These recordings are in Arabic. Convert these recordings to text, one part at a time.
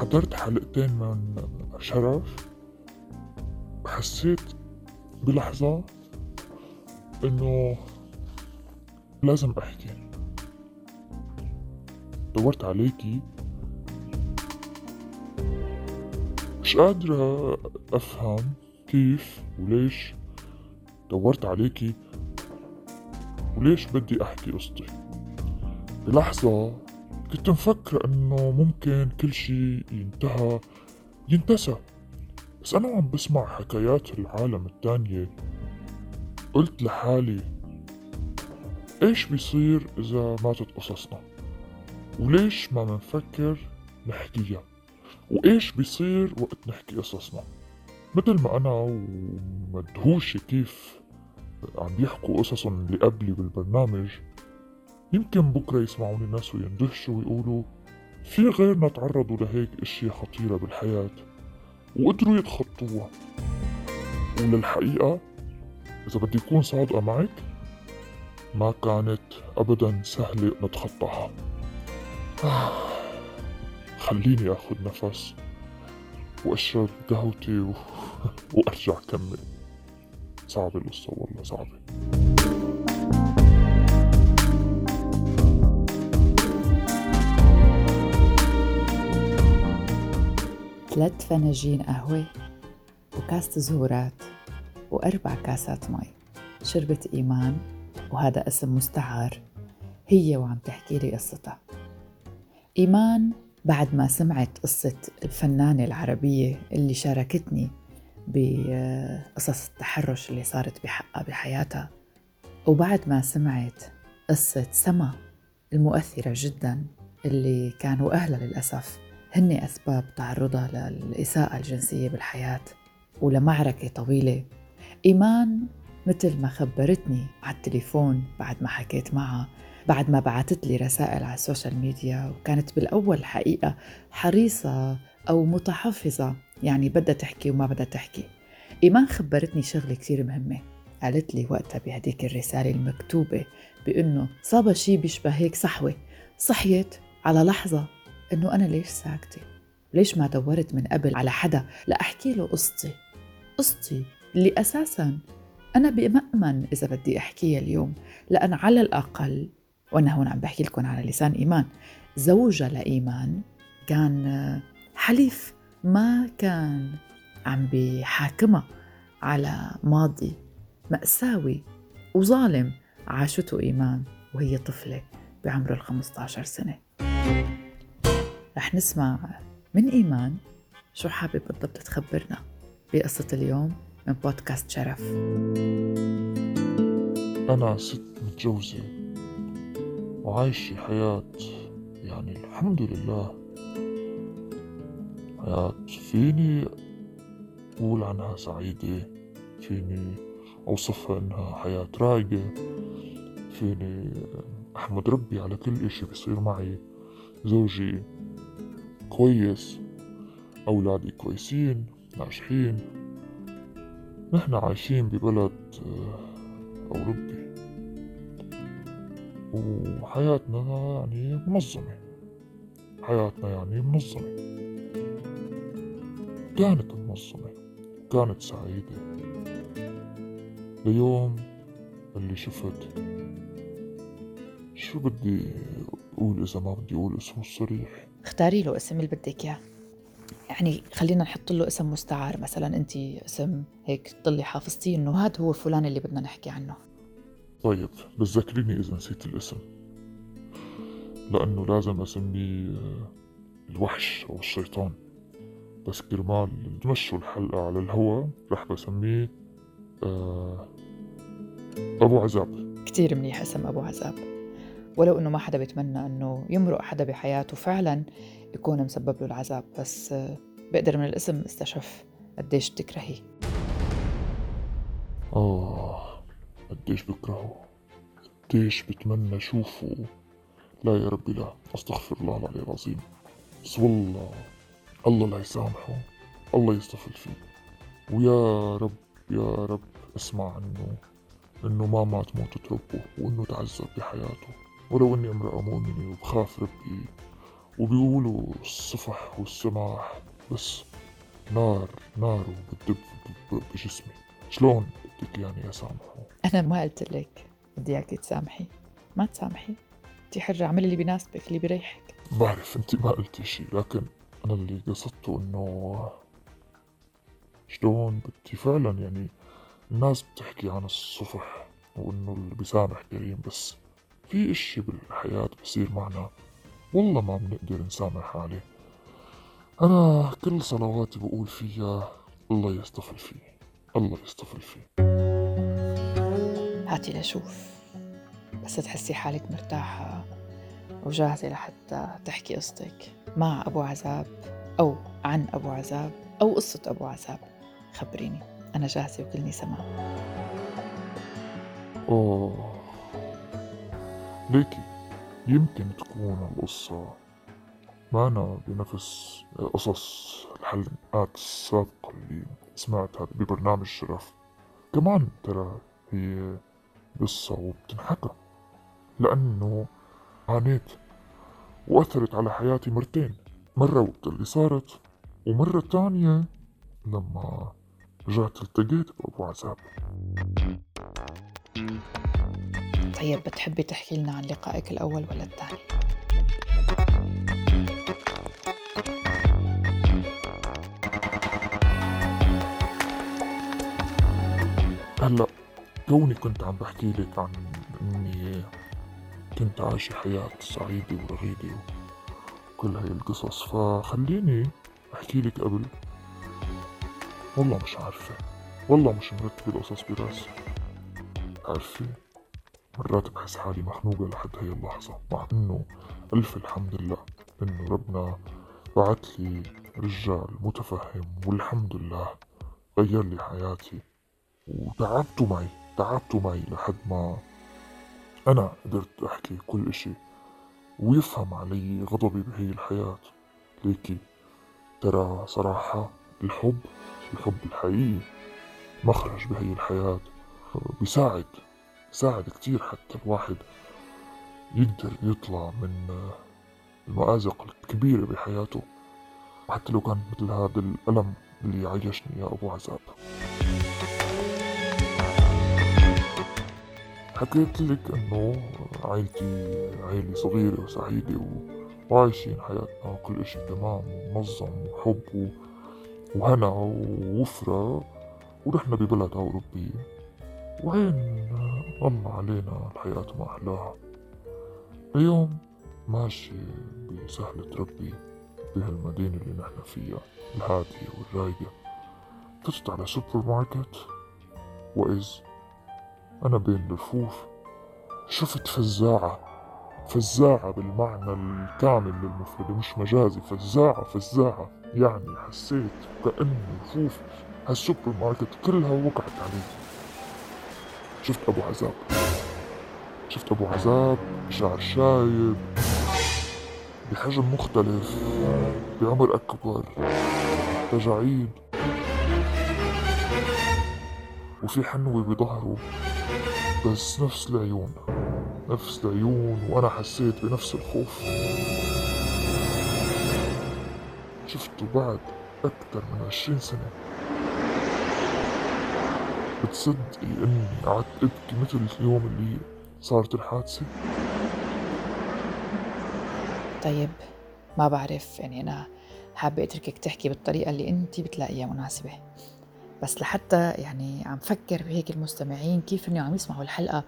حضرت حلقتين من شرف. حسيت بلحظة إنه لازم أحكي. دورت عليكي. مش قادرة أفهم كيف وليش دورت عليكي وليش بدي أحكي قصتي. بلحظة كنت مفكر إنه ممكن كل شي ينتهى ينتسى. بس أنا وعم بسمع حكايات العالم التانية. قلت لحالي إيش بيصير إذا ماتت قصصنا؟ وليش ما منفكر نحكيها؟ وإيش بيصير وقت نحكي قصصنا؟ مثل ما أنا ومدهوشة كيف عم بيحكوا قصصهم اللي قبلي بالبرنامج. يمكن بكرة يسمعوني ناس ويندهشوا ويقولوا في غيرنا تعرضوا لهيك اشياء خطيرة بالحياة. وقدروا يتخطوها. وللحقيقة إذا بدي أكون صادقة معك ما كانت أبدا سهلة نتخطاها. خليني أخذ نفس وأشرب قهوتي و... وأرجع كمل صعبة القصة والله صعبة ثلاث فناجين قهوة وكاسة زهورات وأربع كاسات مي. شربت إيمان وهذا اسم مستعار هي وعم تحكي لي قصتها. إيمان بعد ما سمعت قصة الفنانة العربية اللي شاركتني بقصص التحرش اللي صارت بحقها بحياتها وبعد ما سمعت قصة سما المؤثرة جدا اللي كانوا أهلها للأسف. هن أسباب تعرضها للإساءة الجنسية بالحياة ولمعركة طويلة. إيمان مثل ما خبرتني على التليفون بعد ما حكيت معها بعد ما بعثت لي رسائل على ال social media وكانت بالأول حقيقة حريصة أو متحفظة يعني بدها تحكي وما بدها تحكي. إيمان خبرتني شغلة كتير مهمة. قالت لي وقتها بهديك الرسالة المكتوبة بأنه صاب شي بيشبه هيك صحوة صحيت على لحظة إنه أنا ليش ساكتة؟ ليش ما دورت من قبل على حدا؟ لأحكي له قصتي. قصتي اللي أساساً أنا بمأمن إذا بدي أحكيها اليوم. لأن على الأقل وأنا هون عم بحكي لكم على لسان إيمان زوجها لإيمان كان حليف ما كان عم بحاكمها على ماضي مأساوي وظالم. عاشته إيمان وهي طفلة بعمر ال 15 سنة. رح نسمع من إيمان شو حابب بالضبط تخبرنا بقصة اليوم من بودكاست شرف. أنا ست متجوزة وعايشة حياة يعني الحمد لله. حياة فيني أقول عنها سعيدة فيني أوصفها إنها حياة رايقة فيني أحمد ربي على كل إشي بيصير معي زوجي كويس. أولادي كويسين ناجحين. نحن عايشين ببلد آه، أوروبي. وحياتنا يعني منظمة. حياتنا يعني منظمة. كانت منظمة كانت سعيدة. ليوم اللي شفت شو بدي أقول إذا ما بدي أقول اسمه الصريح؟ اختاري له اسم اللي بدك إياه. يعني خلينا نحط له اسم مستعار مثلا انت اسم هيك تضلي حافظتيه إنه هذا هو فلان اللي بدنا نحكي عنه. طيب بتذكريني إذا نسيت الاسم. لأنه لازم أسميه آه، الوحش أو الشيطان. بس كرمال تمشوا الحلقة على الهوا رح بسميه آه أبو عذاب. كتير منيح اسم أبو عذاب. ولو إنه ما حدا بيتمنى إنه يمرق حدا بحياته فعلا يكون مسبب له العذاب. بس بقدر من الاسم استشف قديش بتكرهي آه قديش بكرهه قديش بتمنى أشوفه. لا يا ربي لا أستغفر الله العلي العظيم. بس والله الله لا يسامحه الله يستغفر فيه. ويا رب يا رب اسمع عنه إنه ما مات موتة ربه وإنه تعذب بحياته. ولو أني امرأة مؤمنة وبخاف ربي وبيقولوا الصفح والسماح بس نار نار وبتدب بجسمي. شلون بدك يعني أسامحه؟ أنا ما قلت لك بدي اياك تسامحي. ما تسامحي. انت حرة اعملي اللي بيناسبك اللي بيريحك. بعرف أنت ما قلتي شيء لكن أنا اللي قصدته إنه شلون بدي فعلا يعني الناس بتحكي عن الصفح وإنه اللي بيسامح كريم بس في إشي بالحياة بصير معنا. والله ما بنقدر نسامح عليه أنا كل صلواتي بقول فيها الله يستفل فيه الله يستفل فيه هاتي لشوف. بس تحسي حالك مرتاحة وجاهزة لحتى تحكي قصتك مع أبو عذاب أو عن أبو عذاب أو قصة أبو عذاب. خبريني. أنا جاهزة وكلني سماع. أوه. ليكي يمكن تكون القصة معنا بنفس قصص الحلقات السابقة اللي سمعتها ببرنامج شرف. كمان ترى هي قصة وبتنحكى لأنه عانيت وأثرت على حياتي مرتين مرة وقت اللي صارت ومرة تانية لما رجعت التقيت بأبو عذاب. طيب بتحبي تحكي لنا عن لقائك الأول ولا الثاني؟ هلا كوني كنت عم بحكي لك عن إني كنت عايشة حياة سعيدة ورغيدة وكل هاي القصص. فخليني أحكي لك قبل. والله مش عارفة. والله مش مرتبة القصص براسي. عارفة؟ مرات بحس حالي مخنوقة لحد هاي اللحظة. مع إنه ألف الحمد لله انه ربنا بعت لي رجال متفهم والحمد لله غير لي حياتي. وتعبتوا معي تعبتوا معي لحد ما أنا قدرت أحكي كل إشي ويفهم علي غضبي بهي الحياة. ليكي ترى صراحة الحب الحب الحقيقي مخرج بهي الحياة. بيساعد. بيساعد كتير حتى الواحد يقدر يطلع من المآزق الكبيرة بحياته وحتى لو كان مثل هذا الألم اللي عيشني يا أبو عذاب. حكيت لك إنه عائلتي عائلة صغيرة وسعيدة وعايشين حياتنا وكل إشي تمام ومنظم وحب وهنا ووفرة ونحن ببلد أوروبي. وعين الله علينا الحياة ما أحلاها اليوم ماشي بسهلة ربي بهالمدينة اللي نحن فيها الهادية والرايقة. فتت على سوبر ماركت وإذ أنا بين الرفوف شفت فزاعة فزاعة بالمعنى الكامل للمفرد مش مجازي فزاعة فزاعة. يعني حسيت كأن رفوف هالسوبر ماركت كلها وقعت علي. شفت أبو عذاب. شفت أبو عذاب بشعر شايب بحجم مختلف بعمر أكبر تجاعيد. وفي حنوة بظهره بس نفس العيون نفس العيون وأنا حسيت بنفس الخوف. شفته بعد أكثر من عشرين سنة. بتصدقي إني قعدت أبكي مثل اليوم اللي صارت الحادثة؟ طيب ما بعرف يعني أنا حابة أتركك تحكي بالطريقة اللي أنت بتلاقيها مناسبة. بس لحتى يعني عم فكر بهيك المستمعين كيف إنه عم يسمعوا الحلقة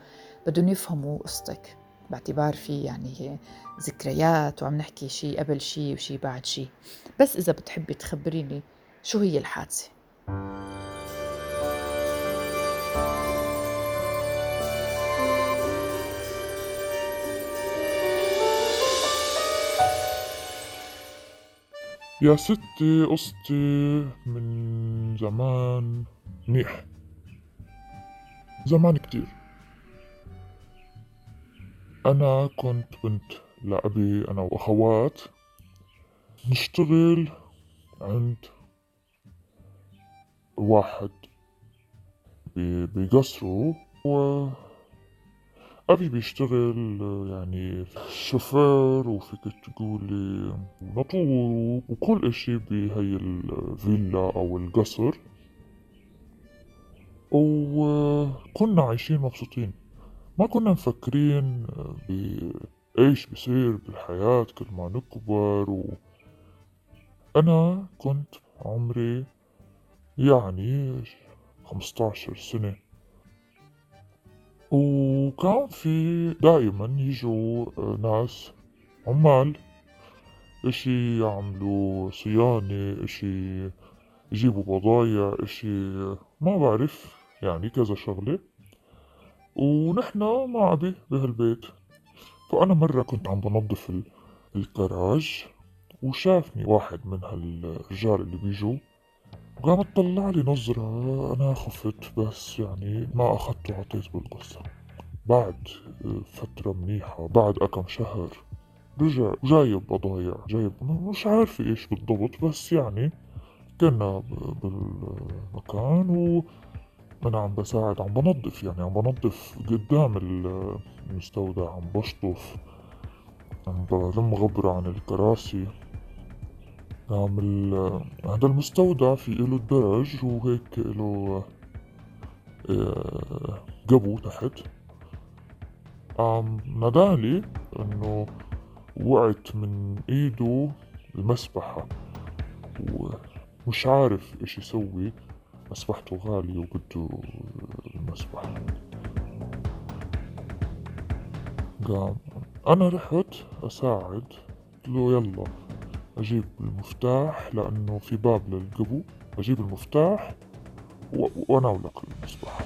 بدهم يفهموا قصتك. باعتبار في يعني ذكريات وعم نحكي شيء قبل شيء وشيء بعد شيء بس إذا بتحبي تخبريني شو هي الحادثة؟ يا ستي قصتي من زمان. منيح زمان كتير. أنا كنت بنت لأبي أنا وأخوات. نشتغل عند واحد بقصره أبي بيشتغل يعني شوفير وفيك تقولي ناطور وكل إشي بهي الفيلا أو القصر. وكنا عايشين مبسوطين. ما كنا مفكرين بإيش بصير بالحياة كل ما نكبر. و... أنا كنت عمري يعني خمستاشر سنة. وكان في دائما يجوا ناس عمال إشي يعملوا صيانة إشي يجيبوا بضايع إشي ما بعرف يعني كذا شغلة. ونحن مع أبي بهالبيت. فأنا مرة كنت عم بنظف الكراج وشافني واحد من هالرجال اللي بيجوا. وقام طلع لي نظرة أنا خفت بس يعني ما أخذته وعطيت بالقصة. بعد فترة منيحة بعد أكم شهر رجع جايب بضايع جايب مش عارف إيش بالضبط بس يعني كنا بالمكان و أنا عم بساعد عم بنظف يعني عم بنظف قدام المستودع عم بشطف عم بلم غبرة عن الكراسي. عم هذا المستودع في إله الدرج وهيك آه، قبو تحت. عم نادالي إنه وقعت من إيده المسبحة. ومش عارف إيش يسوي مسبحته غالية وبده المسبحة قام أنا رحت أساعد قلت له يلا. أجيب المفتاح لأنه في باب للقبو. أجيب المفتاح و... وأناولك المسبحة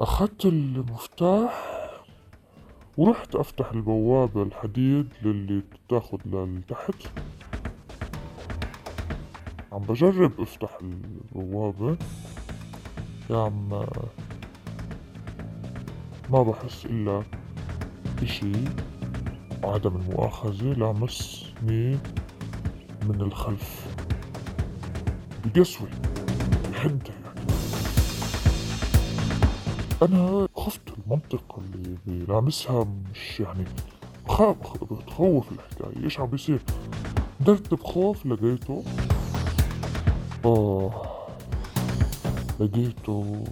أخذت المفتاح ورحت أفتح البوابة الحديد للي تاخد لتحت عم بجرب أفتح البوابة يا عم ما بحس إلا إشي. عدم المؤاخذة لامسني من الخلف. بقسوة بحدة يعني. أنا خفت المنطقة اللي بلامسها مش يعني بخاف بتخوف الحكاية. إيش عم بيصير؟ درت بخوف لقيته. آه. لقيته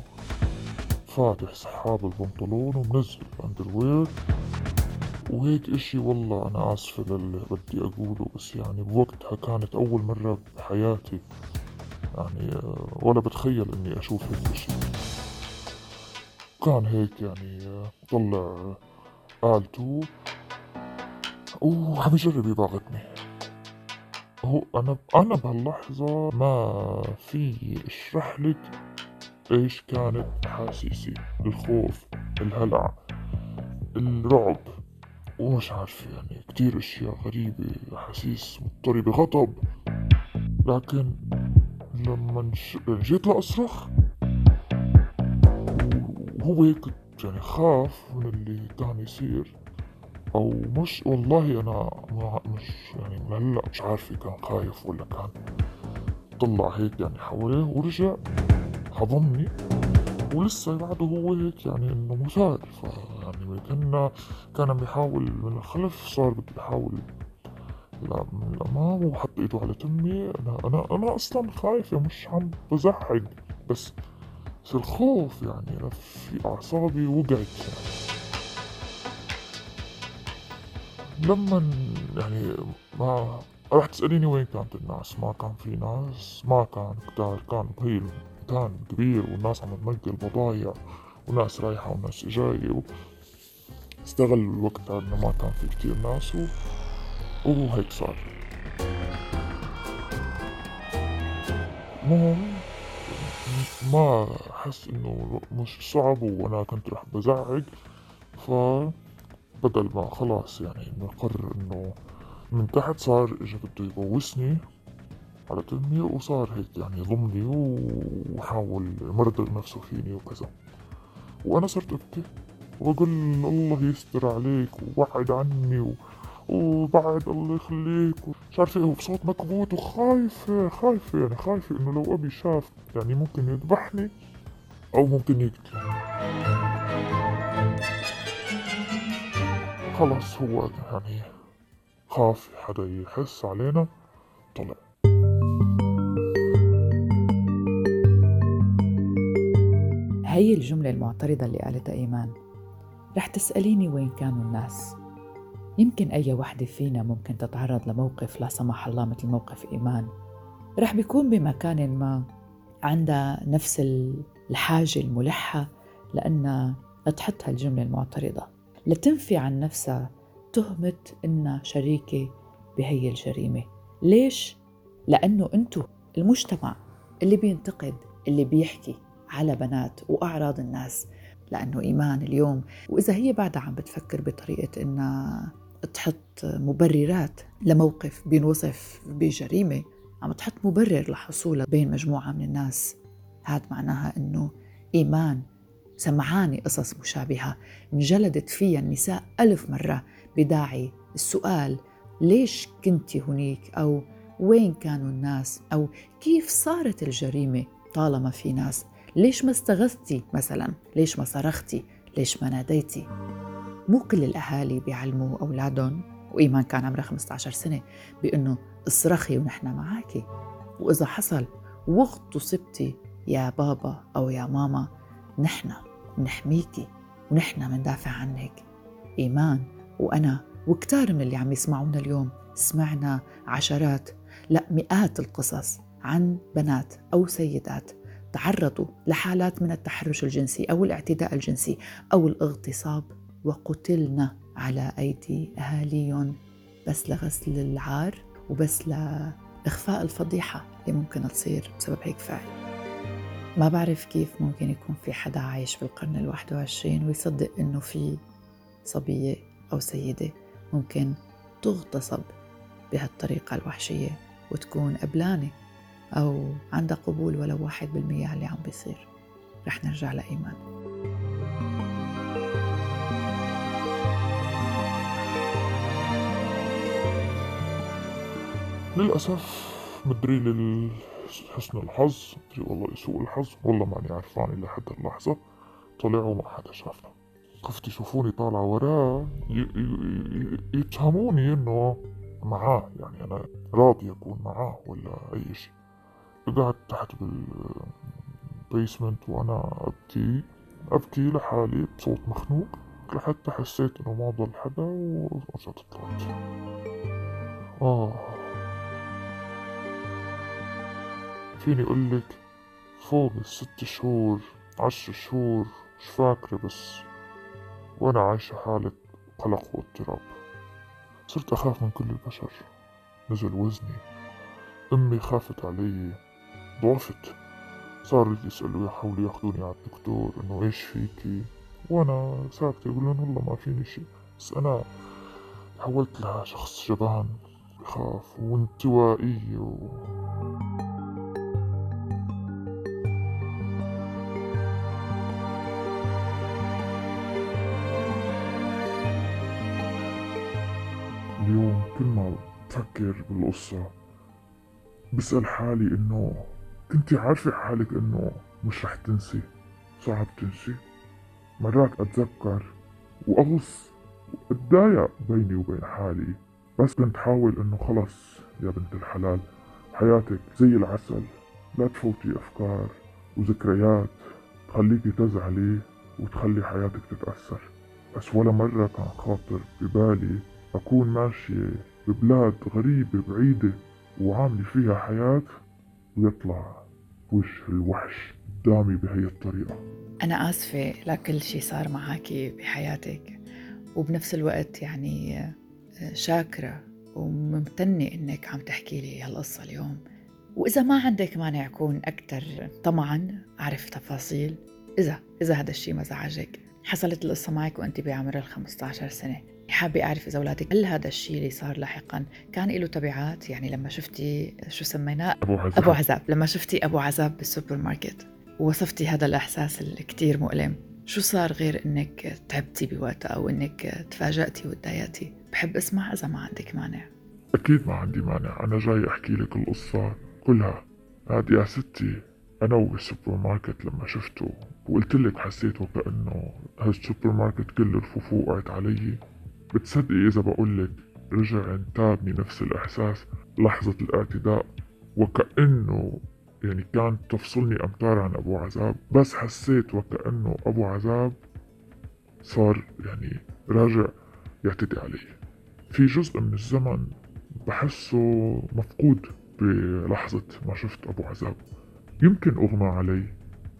فاتح سحاب البنطلون ومنزل الأندروير وهيك إشي والله أنا آسفة للي بدي أقوله بس يعني بوقتها كانت أول مرة بحياتي. يعني آه، ولا بتخيل إني أشوف هيك إشي. كان هيك يعني آه، طلع آلته وعم يجرب يباغتني هو أنا أنا بهاللحظة ما في أشرح لك إيش كانت أحاسيسي الخوف الهلع الرعب. ومش عارف يعني كتير أشياء غريبة احاسيس مضطربة غضب. لكن لما جيت لأصرخ وهو هيك يعني خاف من اللي كان يصير. أو مش والله أنا مش يعني هلأ مش عارف كان خايف ولا كان طلع هيك يعني حواليه ورجع حضني. ولسه بعده هو هيك يعني إنه مثار يعني كنا كان عم يحاول من الخلف صار بده يحاول. لا من الامام وحط ايده على تمي. أنا أنا أنا أصلا خايفة مش عم بزعق بس بس الخوف يعني أنا في أعصابي وقعت يعني. لما يعني ما رح تسأليني وين كانت الناس؟ ما كان في ناس ما كان كتار كان هي مكان كبير والناس عم تنقل بضايع وناس رايحة وناس جاية و... استغل الوقت إنه ما كان في كتير ناس و... وهيك صار. المهم ما حس إنه مش صعب وأنا كنت رح بزعق ف بدل ما خلاص يعني انه قرر إنه من تحت صار اجى بده يبوسني. على تمي وصار هيك يعني يضمني وحاول يمرض نفسه فيني وكذا. وأنا صرت أبكي وأقول الله يستر عليك ووعد عني و... وبعد الله يخليك مش عارف إيه وبصوت مكبوت وخايفة خايفة يعني خايفة إنه لو أبي شاف يعني ممكن يذبحني أو ممكن يقتلني خلص هو يعني خاف حدا يحس علينا طلع. هي الجملة المعترضة اللي قالتها إيمان. رح تسأليني وين كانوا الناس. يمكن أي وحدة فينا ممكن تتعرض لموقف لا سمح الله مثل موقف إيمان. رح بيكون بمكان ما عندها نفس الحاجة الملحة لأنها تحط هالجملة المعترضة. لتنفي عن نفسها تهمة إنها شريكة بهي الجريمة. ليش؟ لأنه أنتو المجتمع اللي بينتقد اللي بيحكي على بنات وأعراض الناس لأنه إيمان اليوم. وإذا هي بعدها عم بتفكر بطريقة إنها تحط مبررات لموقف بينوصف بجريمة عم تحط مبرر لحصولها بين مجموعة من الناس. هذا معناها إنه إيمان. سمعاني قصص مشابهة انجلدت فيها النساء ألف مرة بداعي السؤال ليش كنت هنيك؟ أو وين كانوا الناس؟ أو كيف صارت الجريمة؟ طالما في ناس. ليش ما استغثتي مثلا؟ ليش ما صرختي ليش ما ناديتي مو كل الأهالي بيعلموا أولادهم وإيمان كان عمرها 15 سنة بأنه اصرخي ونحن معاكي وإذا حصل وقت صبتي يا بابا أو يا ماما نحن نحميكي ونحن مندافع عنك. إيمان. وأنا وكتار من اللي عم يسمعونا اليوم سمعنا عشرات لا مئات القصص عن بنات أو سيدات تعرضوا لحالات من التحرش الجنسي أو الاعتداء الجنسي أو الاغتصاب وقتلنا على أيدي أهاليهم بس لغسل العار وبس لإخفاء الفضيحة اللي ممكن تصير بسبب هيك فعل. ما بعرف كيف ممكن يكون في حدا عايش بالقرن الواحد وعشرين ويصدق إنه في صبية أو سيدة ممكن تغتصب بهالطريقة الوحشية وتكون قبلانة أو عندها قبول ولو واحد بالمية على اللي عم بيصير. رح نرجع لإيمان. للأسف مدري لل حسن الحظ. مدري والله سوء الحظ. والله ماني عرفان إلى حد اللحظة. طلعوا ما حدا شافنا. كيف يشوفوني طالع وراه يتهموني إنه معاه. يعني أنا راضي أكون معاه ولا أي شيء. قعدت تحت بالبيسمنت وأنا أبكي. أبكي لحالي بصوت مخنوق. لحتى حسيت إنه ما ضل حدا ورجعت طلعت. آه. فيني أقولك فوق الست شهور عشر شهور مش فاكرة بس وأنا عايشة حالة قلق واضطراب. صرت أخاف من كل البشر. نزل وزني. أمي خافت علي. ضعفت صار يسألوا يحاولوا ياخذوني على الدكتور إنه إيش فيكي وأنا ساكتة أقول لهم والله ما فيني شي بس أنا تحولت لشخص جبان بخاف وانطوائي و... اليوم كل ما بفكر بالقصة بسأل حالي إنه كنتي عارفة حالك إنه مش رح تنسي صعب تنسي. مرات أتذكر وأغص وأتضايق بيني وبين حالي. بس كنت حاول إنه خلص يا بنت الحلال حياتك زي العسل. لا تفوتي أفكار وذكريات تخليكي تزعلي وتخلي حياتك تتأثر. بس ولا مرة كان خاطر ببالي أكون ماشية ببلاد غريبة بعيدة وعاملة فيها حياة ويطلع وش الوحش قدامي بهي الطريقة. أنا آسفة لكل شي صار معاكي بحياتك وبنفس الوقت يعني آه، شاكرة وممتنة إنك عم تحكي لي هالقصة اليوم. وإذا ما عندك مانع أكون أكثر طمعا أعرف تفاصيل. إذا إذا هذا الشيء ما زعجك. حصلت القصة معك وأنت بعمر ال 15 سنة. حابة أعرف إذا أولادك هل هذا الشيء اللي صار لاحقا كان له تبعات؟ يعني لما شفتي شو سميناه؟ أبو عذاب. أبو عذاب. لما شفتي أبو عذاب بالسوبر ماركت ووصفتي هذا الإحساس الكتير مؤلم شو صار غير إنك تعبتي بوقتها أو إنك تفاجأتي وتضايقتي؟ بحب أسمع إذا ما عندك مانع. أكيد ما عندي مانع. أنا جاي أحكي لك القصة كلها. هادي يا ستي. أنا بالسوبر ماركت لما شفته وقلت لك حسيت وكأنه هالسوبر ماركت كل رفوفه وقعت علي. بتصدقي إذا بقولك رجع انتابني نفس الإحساس لحظة الاعتداء وكأنه يعني كانت تفصلني أمتار عن أبو عذاب بس حسيت وكأنه أبو عذاب صار يعني راجع يعتدي علي. في جزء من الزمن بحسه مفقود بلحظة ما شفت أبو عذاب. يمكن أغمى علي.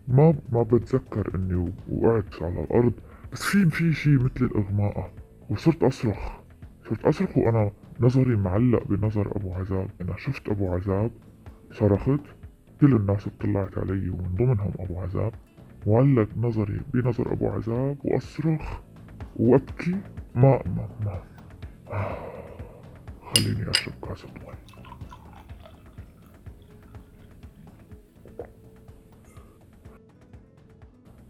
ما ما بتذكر إني وقعت على الأرض بس في في شي مثل الإغماء. وصرت أصرخ. صرت أصرخ وأنا نظري معلق بنظر أبو عذاب. أنا شفت أبو عذاب صرخت. كل الناس اطلعت علي ومن ضمنهم أبو عذاب. وعلق نظري بنظر أبو عذاب وأصرخ وأبكي. ما ما ما. خليني أشرب كاسة مي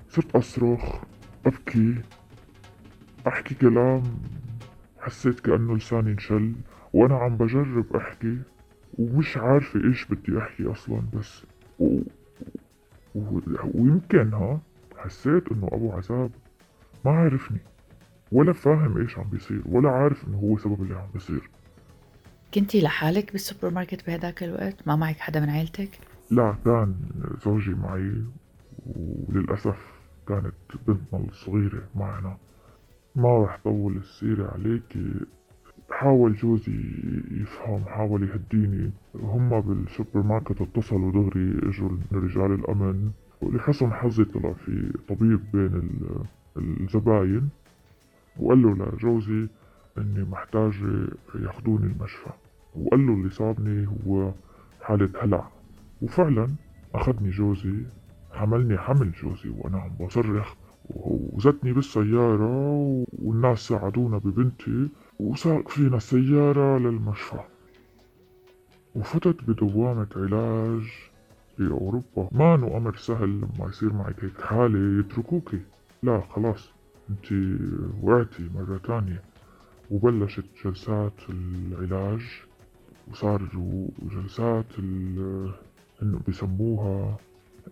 صرت أصرخ أبكي. أحكي كلام حسيت كأنه لساني انشل وأنا عم بجرب أحكي ومش عارفة إيش بدي أحكي أصلا بس و... و... ويمكن ها حسيت إنه أبو عذاب ما عارفني ولا فاهم إيش عم بيصير ولا عارف إنه هو سبب اللي عم بيصير. كنتي لحالك بالسوبر ماركت بهداك الوقت؟ ما معك حدا من عيلتك؟ لا كان زوجي معي وللأسف كانت بنتنا الصغيرة معنا. ما رح طول السيرة عليك. حاول جوزي يفهم حاول يهديني. هم بالسوبر ماركت اتصلوا دغري اجوا رجال الأمن. ولحسن حظي طلع في طبيب بين الزباين وقال له لجوزي إني محتاج ياخدوني المشفى. وقال له اللي صابني هو حالة هلع. وفعلا أخذني جوزي حملني حمل جوزي وأنا عم بصرخ وزتني بالسيارة والناس ساعدونا ببنتي وساق فينا السيارة للمشفى. وفتت بدوامة علاج في أوروبا. ما إنه أمر سهل لما يصير معك هيك حالة يتركوكي. لا خلاص. انت وقعتي مرة تانية وبلشت جلسات العلاج. وصاروا جلسات إنه بسموها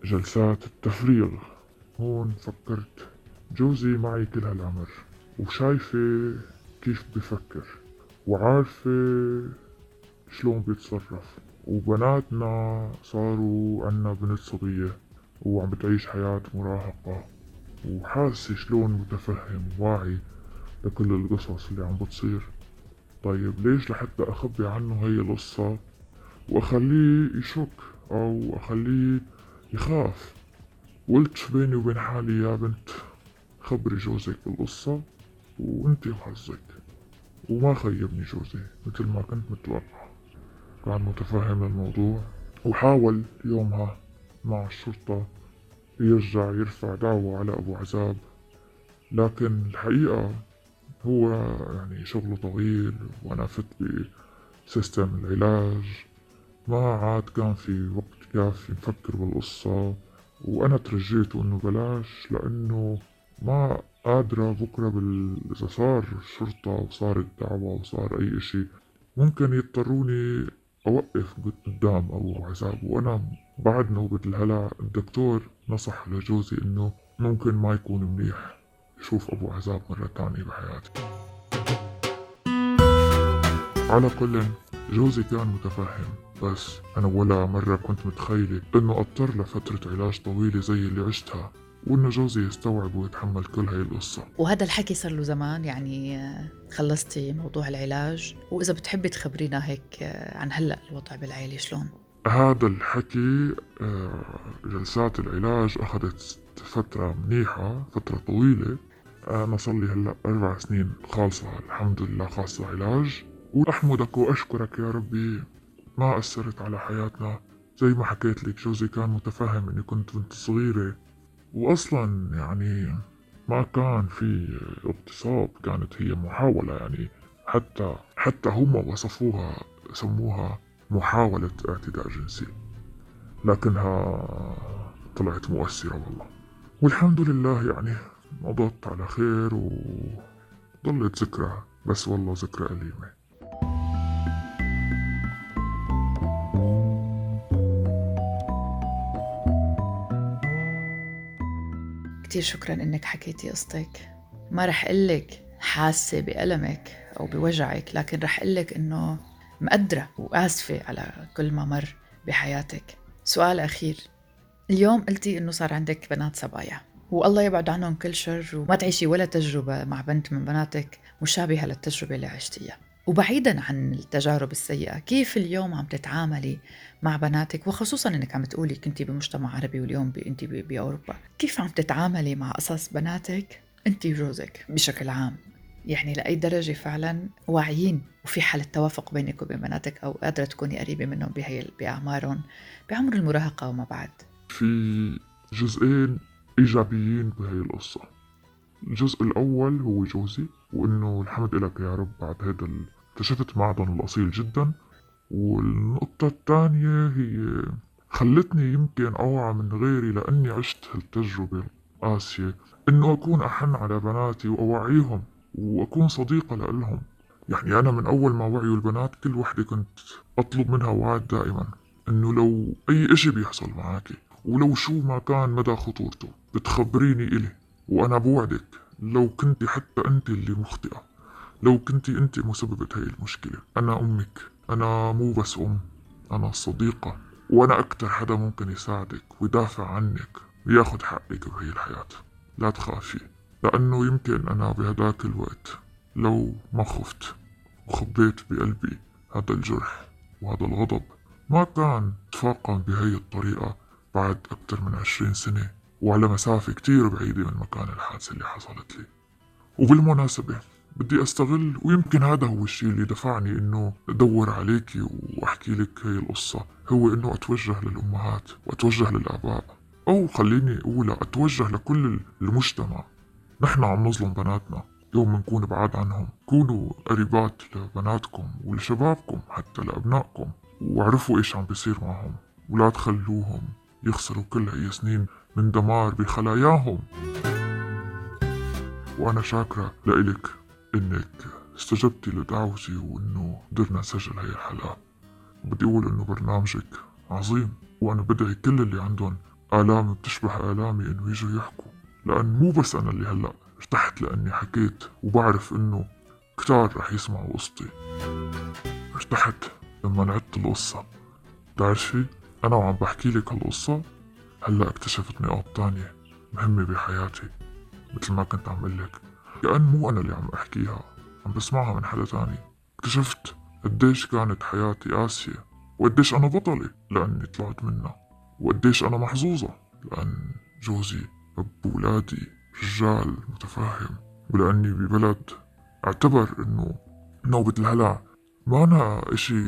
جلسات التفريغ. هون فكرت. جوزي معي كل هالعمر وشايفة كيف بفكر وعارفة شلون بيتصرف. وبناتنا صاروا عنا بنت صبية وعم بتعيش حياة مراهقة. وحاسة شلون متفهم واعي لكل القصص اللي عم بتصير. طيب ليش لحتى أخبي عنه هي القصة؟ وأخليه يشك أو أخليه يخاف. قلت بيني وبين حالي يا بنت خبري جوزك بالقصة وانتي وحظك. وما خيبني جوزي مثل ما كنت متوقع. كان متفهم الموضوع وحاول يومها مع الشرطة يرجع يرفع دعوة على أبو عزاب لكن الحقيقة هو يعني شغله طويل وأنا فت بسيستم العلاج. ما عاد كان في وقت كافي نفكر بالقصة. وأنا ترجيت إنه بلاش لأنه ما قادرة بكرة بال... إذا صار الشرطة وصارت دعوة وصار أي إشي ممكن يضطروني أوقف قدام أبو عذاب وأنا بعد نوبة الهلع الدكتور نصح لجوزي إنه ممكن ما يكون منيح يشوف أبو عذاب مرة تانية بحياته على كل جوزي كان متفهم. بس أنا ولا مرة كنت متخيلة إنه أضطر لفترة علاج طويلة زي اللي عشتها وإنه جوزي يستوعب ويتحمل كل هاي القصة. وهذا الحكي صار له زمان يعني خلصتي موضوع العلاج. وإذا بتحبي تخبرينا هيك عن هلأ الوضع بالعائلة شلون؟ هذا الحكي آه، جلسات العلاج أخذت فترة منيحة فترة طويلة. أنا صار لي هلأ أربع سنين خالصة الحمد لله خاصة علاج. وأحمدك وأشكرك يا ربي. ما أثرت على حياتنا زي ما حكيت لك جوزي كان متفهم إني كنت بنت صغيرة. وأصلا يعني ما كان في اغتصاب كانت هي محاولة يعني حتى حتى هم وصفوها سموها محاولة اعتداء جنسي. لكنها طلعت مؤثرة والله. والحمد لله يعني مضت على خير وظلت ذكرى بس والله ذكرى أليمة. كتير شكرا إنك حكيتي قصتك. ما رح قلك حاسة بألمك أو بوجعك لكن رح لك إنه مقدرة وآسفة على كل ما مر بحياتك. سؤال أخير. اليوم قلتي إنه صار عندك بنات صبايا والله يبعد عنهم كل شر وما تعيشي ولا تجربة مع بنت من بناتك مشابهة للتجربة اللي عشتيها. وبعيدا عن التجارب السيئة كيف اليوم عم تتعاملي مع بناتك؟ وخصوصا إنك عم تقولي كنتي بمجتمع عربي واليوم انت بأوروبا. كيف عم تتعاملي مع قصص بناتك؟ أنت وجوزك بشكل عام. يعني لأي درجة فعلا واعيين وفي حالة توافق بينك وبين بناتك أو قادرة تكوني قريبة منهم بهي بأعمارهم بعمر المراهقة وما بعد. في جزئين إيجابيين بهي القصة. الجزء الأول هو جوزي وإنه الحمد لك يا رب بعد هذا اكتشفت معدن الأصيل جدا والنقطة الثانية هي خلتني يمكن أوعى من غيري لأني عشت هالتجربة القاسية إنه أكون أحن على بناتي وأوعيهم وأكون صديقة لهم يعني أنا من أول ما وعيوا البنات كل وحدة كنت أطلب منها وعد دائما. إنه لو أي إشي بيحصل معاكي ولو شو ما كان مدى خطورته بتخبريني إلي وأنا بوعدك لو كنت حتى أنت اللي مخطئة. لو كنت أنت مسببة هاي المشكلة. أنا أمك. أنا مو بس أم. أنا صديقة. وأنا أكتر حدا ممكن يساعدك ويدافع عنك وياخد حقك بهي الحياة. لا تخافي لأنه يمكن أنا بهداك الوقت لو ما خفت وخبيت بقلبي هذا الجرح وهذا الغضب. ما كان تفاقم بهي الطريقة بعد أكثر من عشرين سنة وعلى مسافة كتير بعيدة من مكان الحادثة اللي حصلت لي. وبالمناسبة بدي أستغل ويمكن هذا هو الشيء اللي دفعني إنه أدور عليكي وأحكي لك هي القصة. هو إنه أتوجه للأمهات وأتوجه للآباء أو خليني أقول أتوجه لكل المجتمع. نحن عم نظلم بناتنا. يوم منكون بعاد عنهم. كونوا قريبات لبناتكم ولشبابكم حتى لأبنائكم وعرفوا إيش عم بيصير معهم. ولا تخلوهم يخسروا كل هي سنين من دمار بخلاياهم. وأنا شاكرة لإلك. إنك استجبتي لدعوتي وإنه قدرنا نسجل هاي الحلقة. بدي أقول إنه برنامجك عظيم وأنا بدعي كل اللي عندهم آلام بتشبه آلامي إنه يجوا يحكوا. لأن مو بس أنا اللي هلأ ارتحت لأني حكيت وبعرف إنه كتار رح يسمعوا قصتي. ارتحت لما عدت القصة. بتعرفي أنا وعم بحكي لك هالقصة. هلأ اكتشفت نقاط تانية مهمة بحياتي مثل ما كنت عم قلك كأن مو أنا اللي عم أحكيها عم بسمعها من حدا تاني. اكتشفت قديش كانت حياتي قاسية وقديش أنا بطلة لأني طلعت منها وقديش أنا محظوظة لأن جوزي أب ولادي رجال متفاهم ولأني ببلد أعتبر إنه نوبة الهلع ما أنا إشي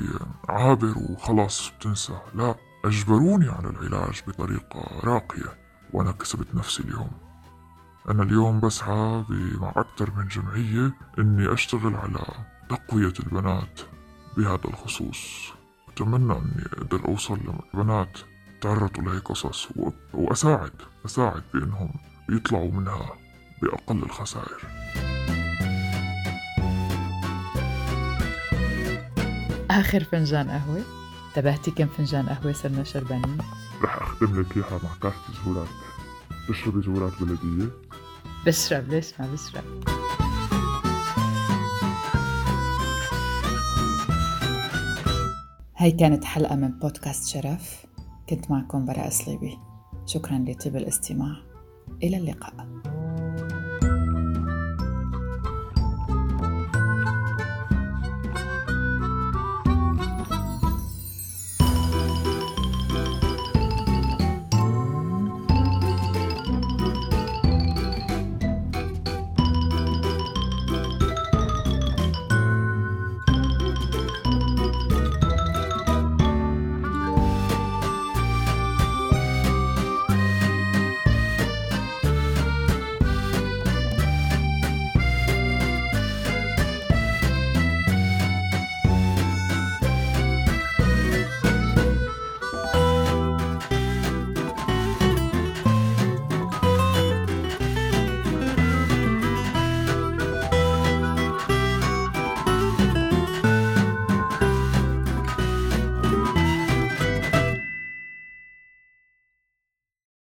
عابر وخلاص بتنسى لا أجبروني على العلاج بطريقة راقية وأنا كسبت نفسي اليوم. أنا اليوم بسعى مع أكثر من جمعية إني أشتغل على تقوية البنات بهذا الخصوص أتمنى إني أقدر أوصل لبنات تعرضوا لهي قصص وأساعد أساعد بإنهم يطلعوا منها بأقل الخسائر آخر فنجان قهوة انتبهتي كم فنجان قهوة صرنا شربانين؟ رح أخدم لك إياها مع كاسة زهورات تشربي زهورات بلدية؟ ليش ما بشرب هاي كانت حلقة من بودكاست شرف. كنت معكم براء صليبي شكرا لطيب الاستماع. إلى اللقاء.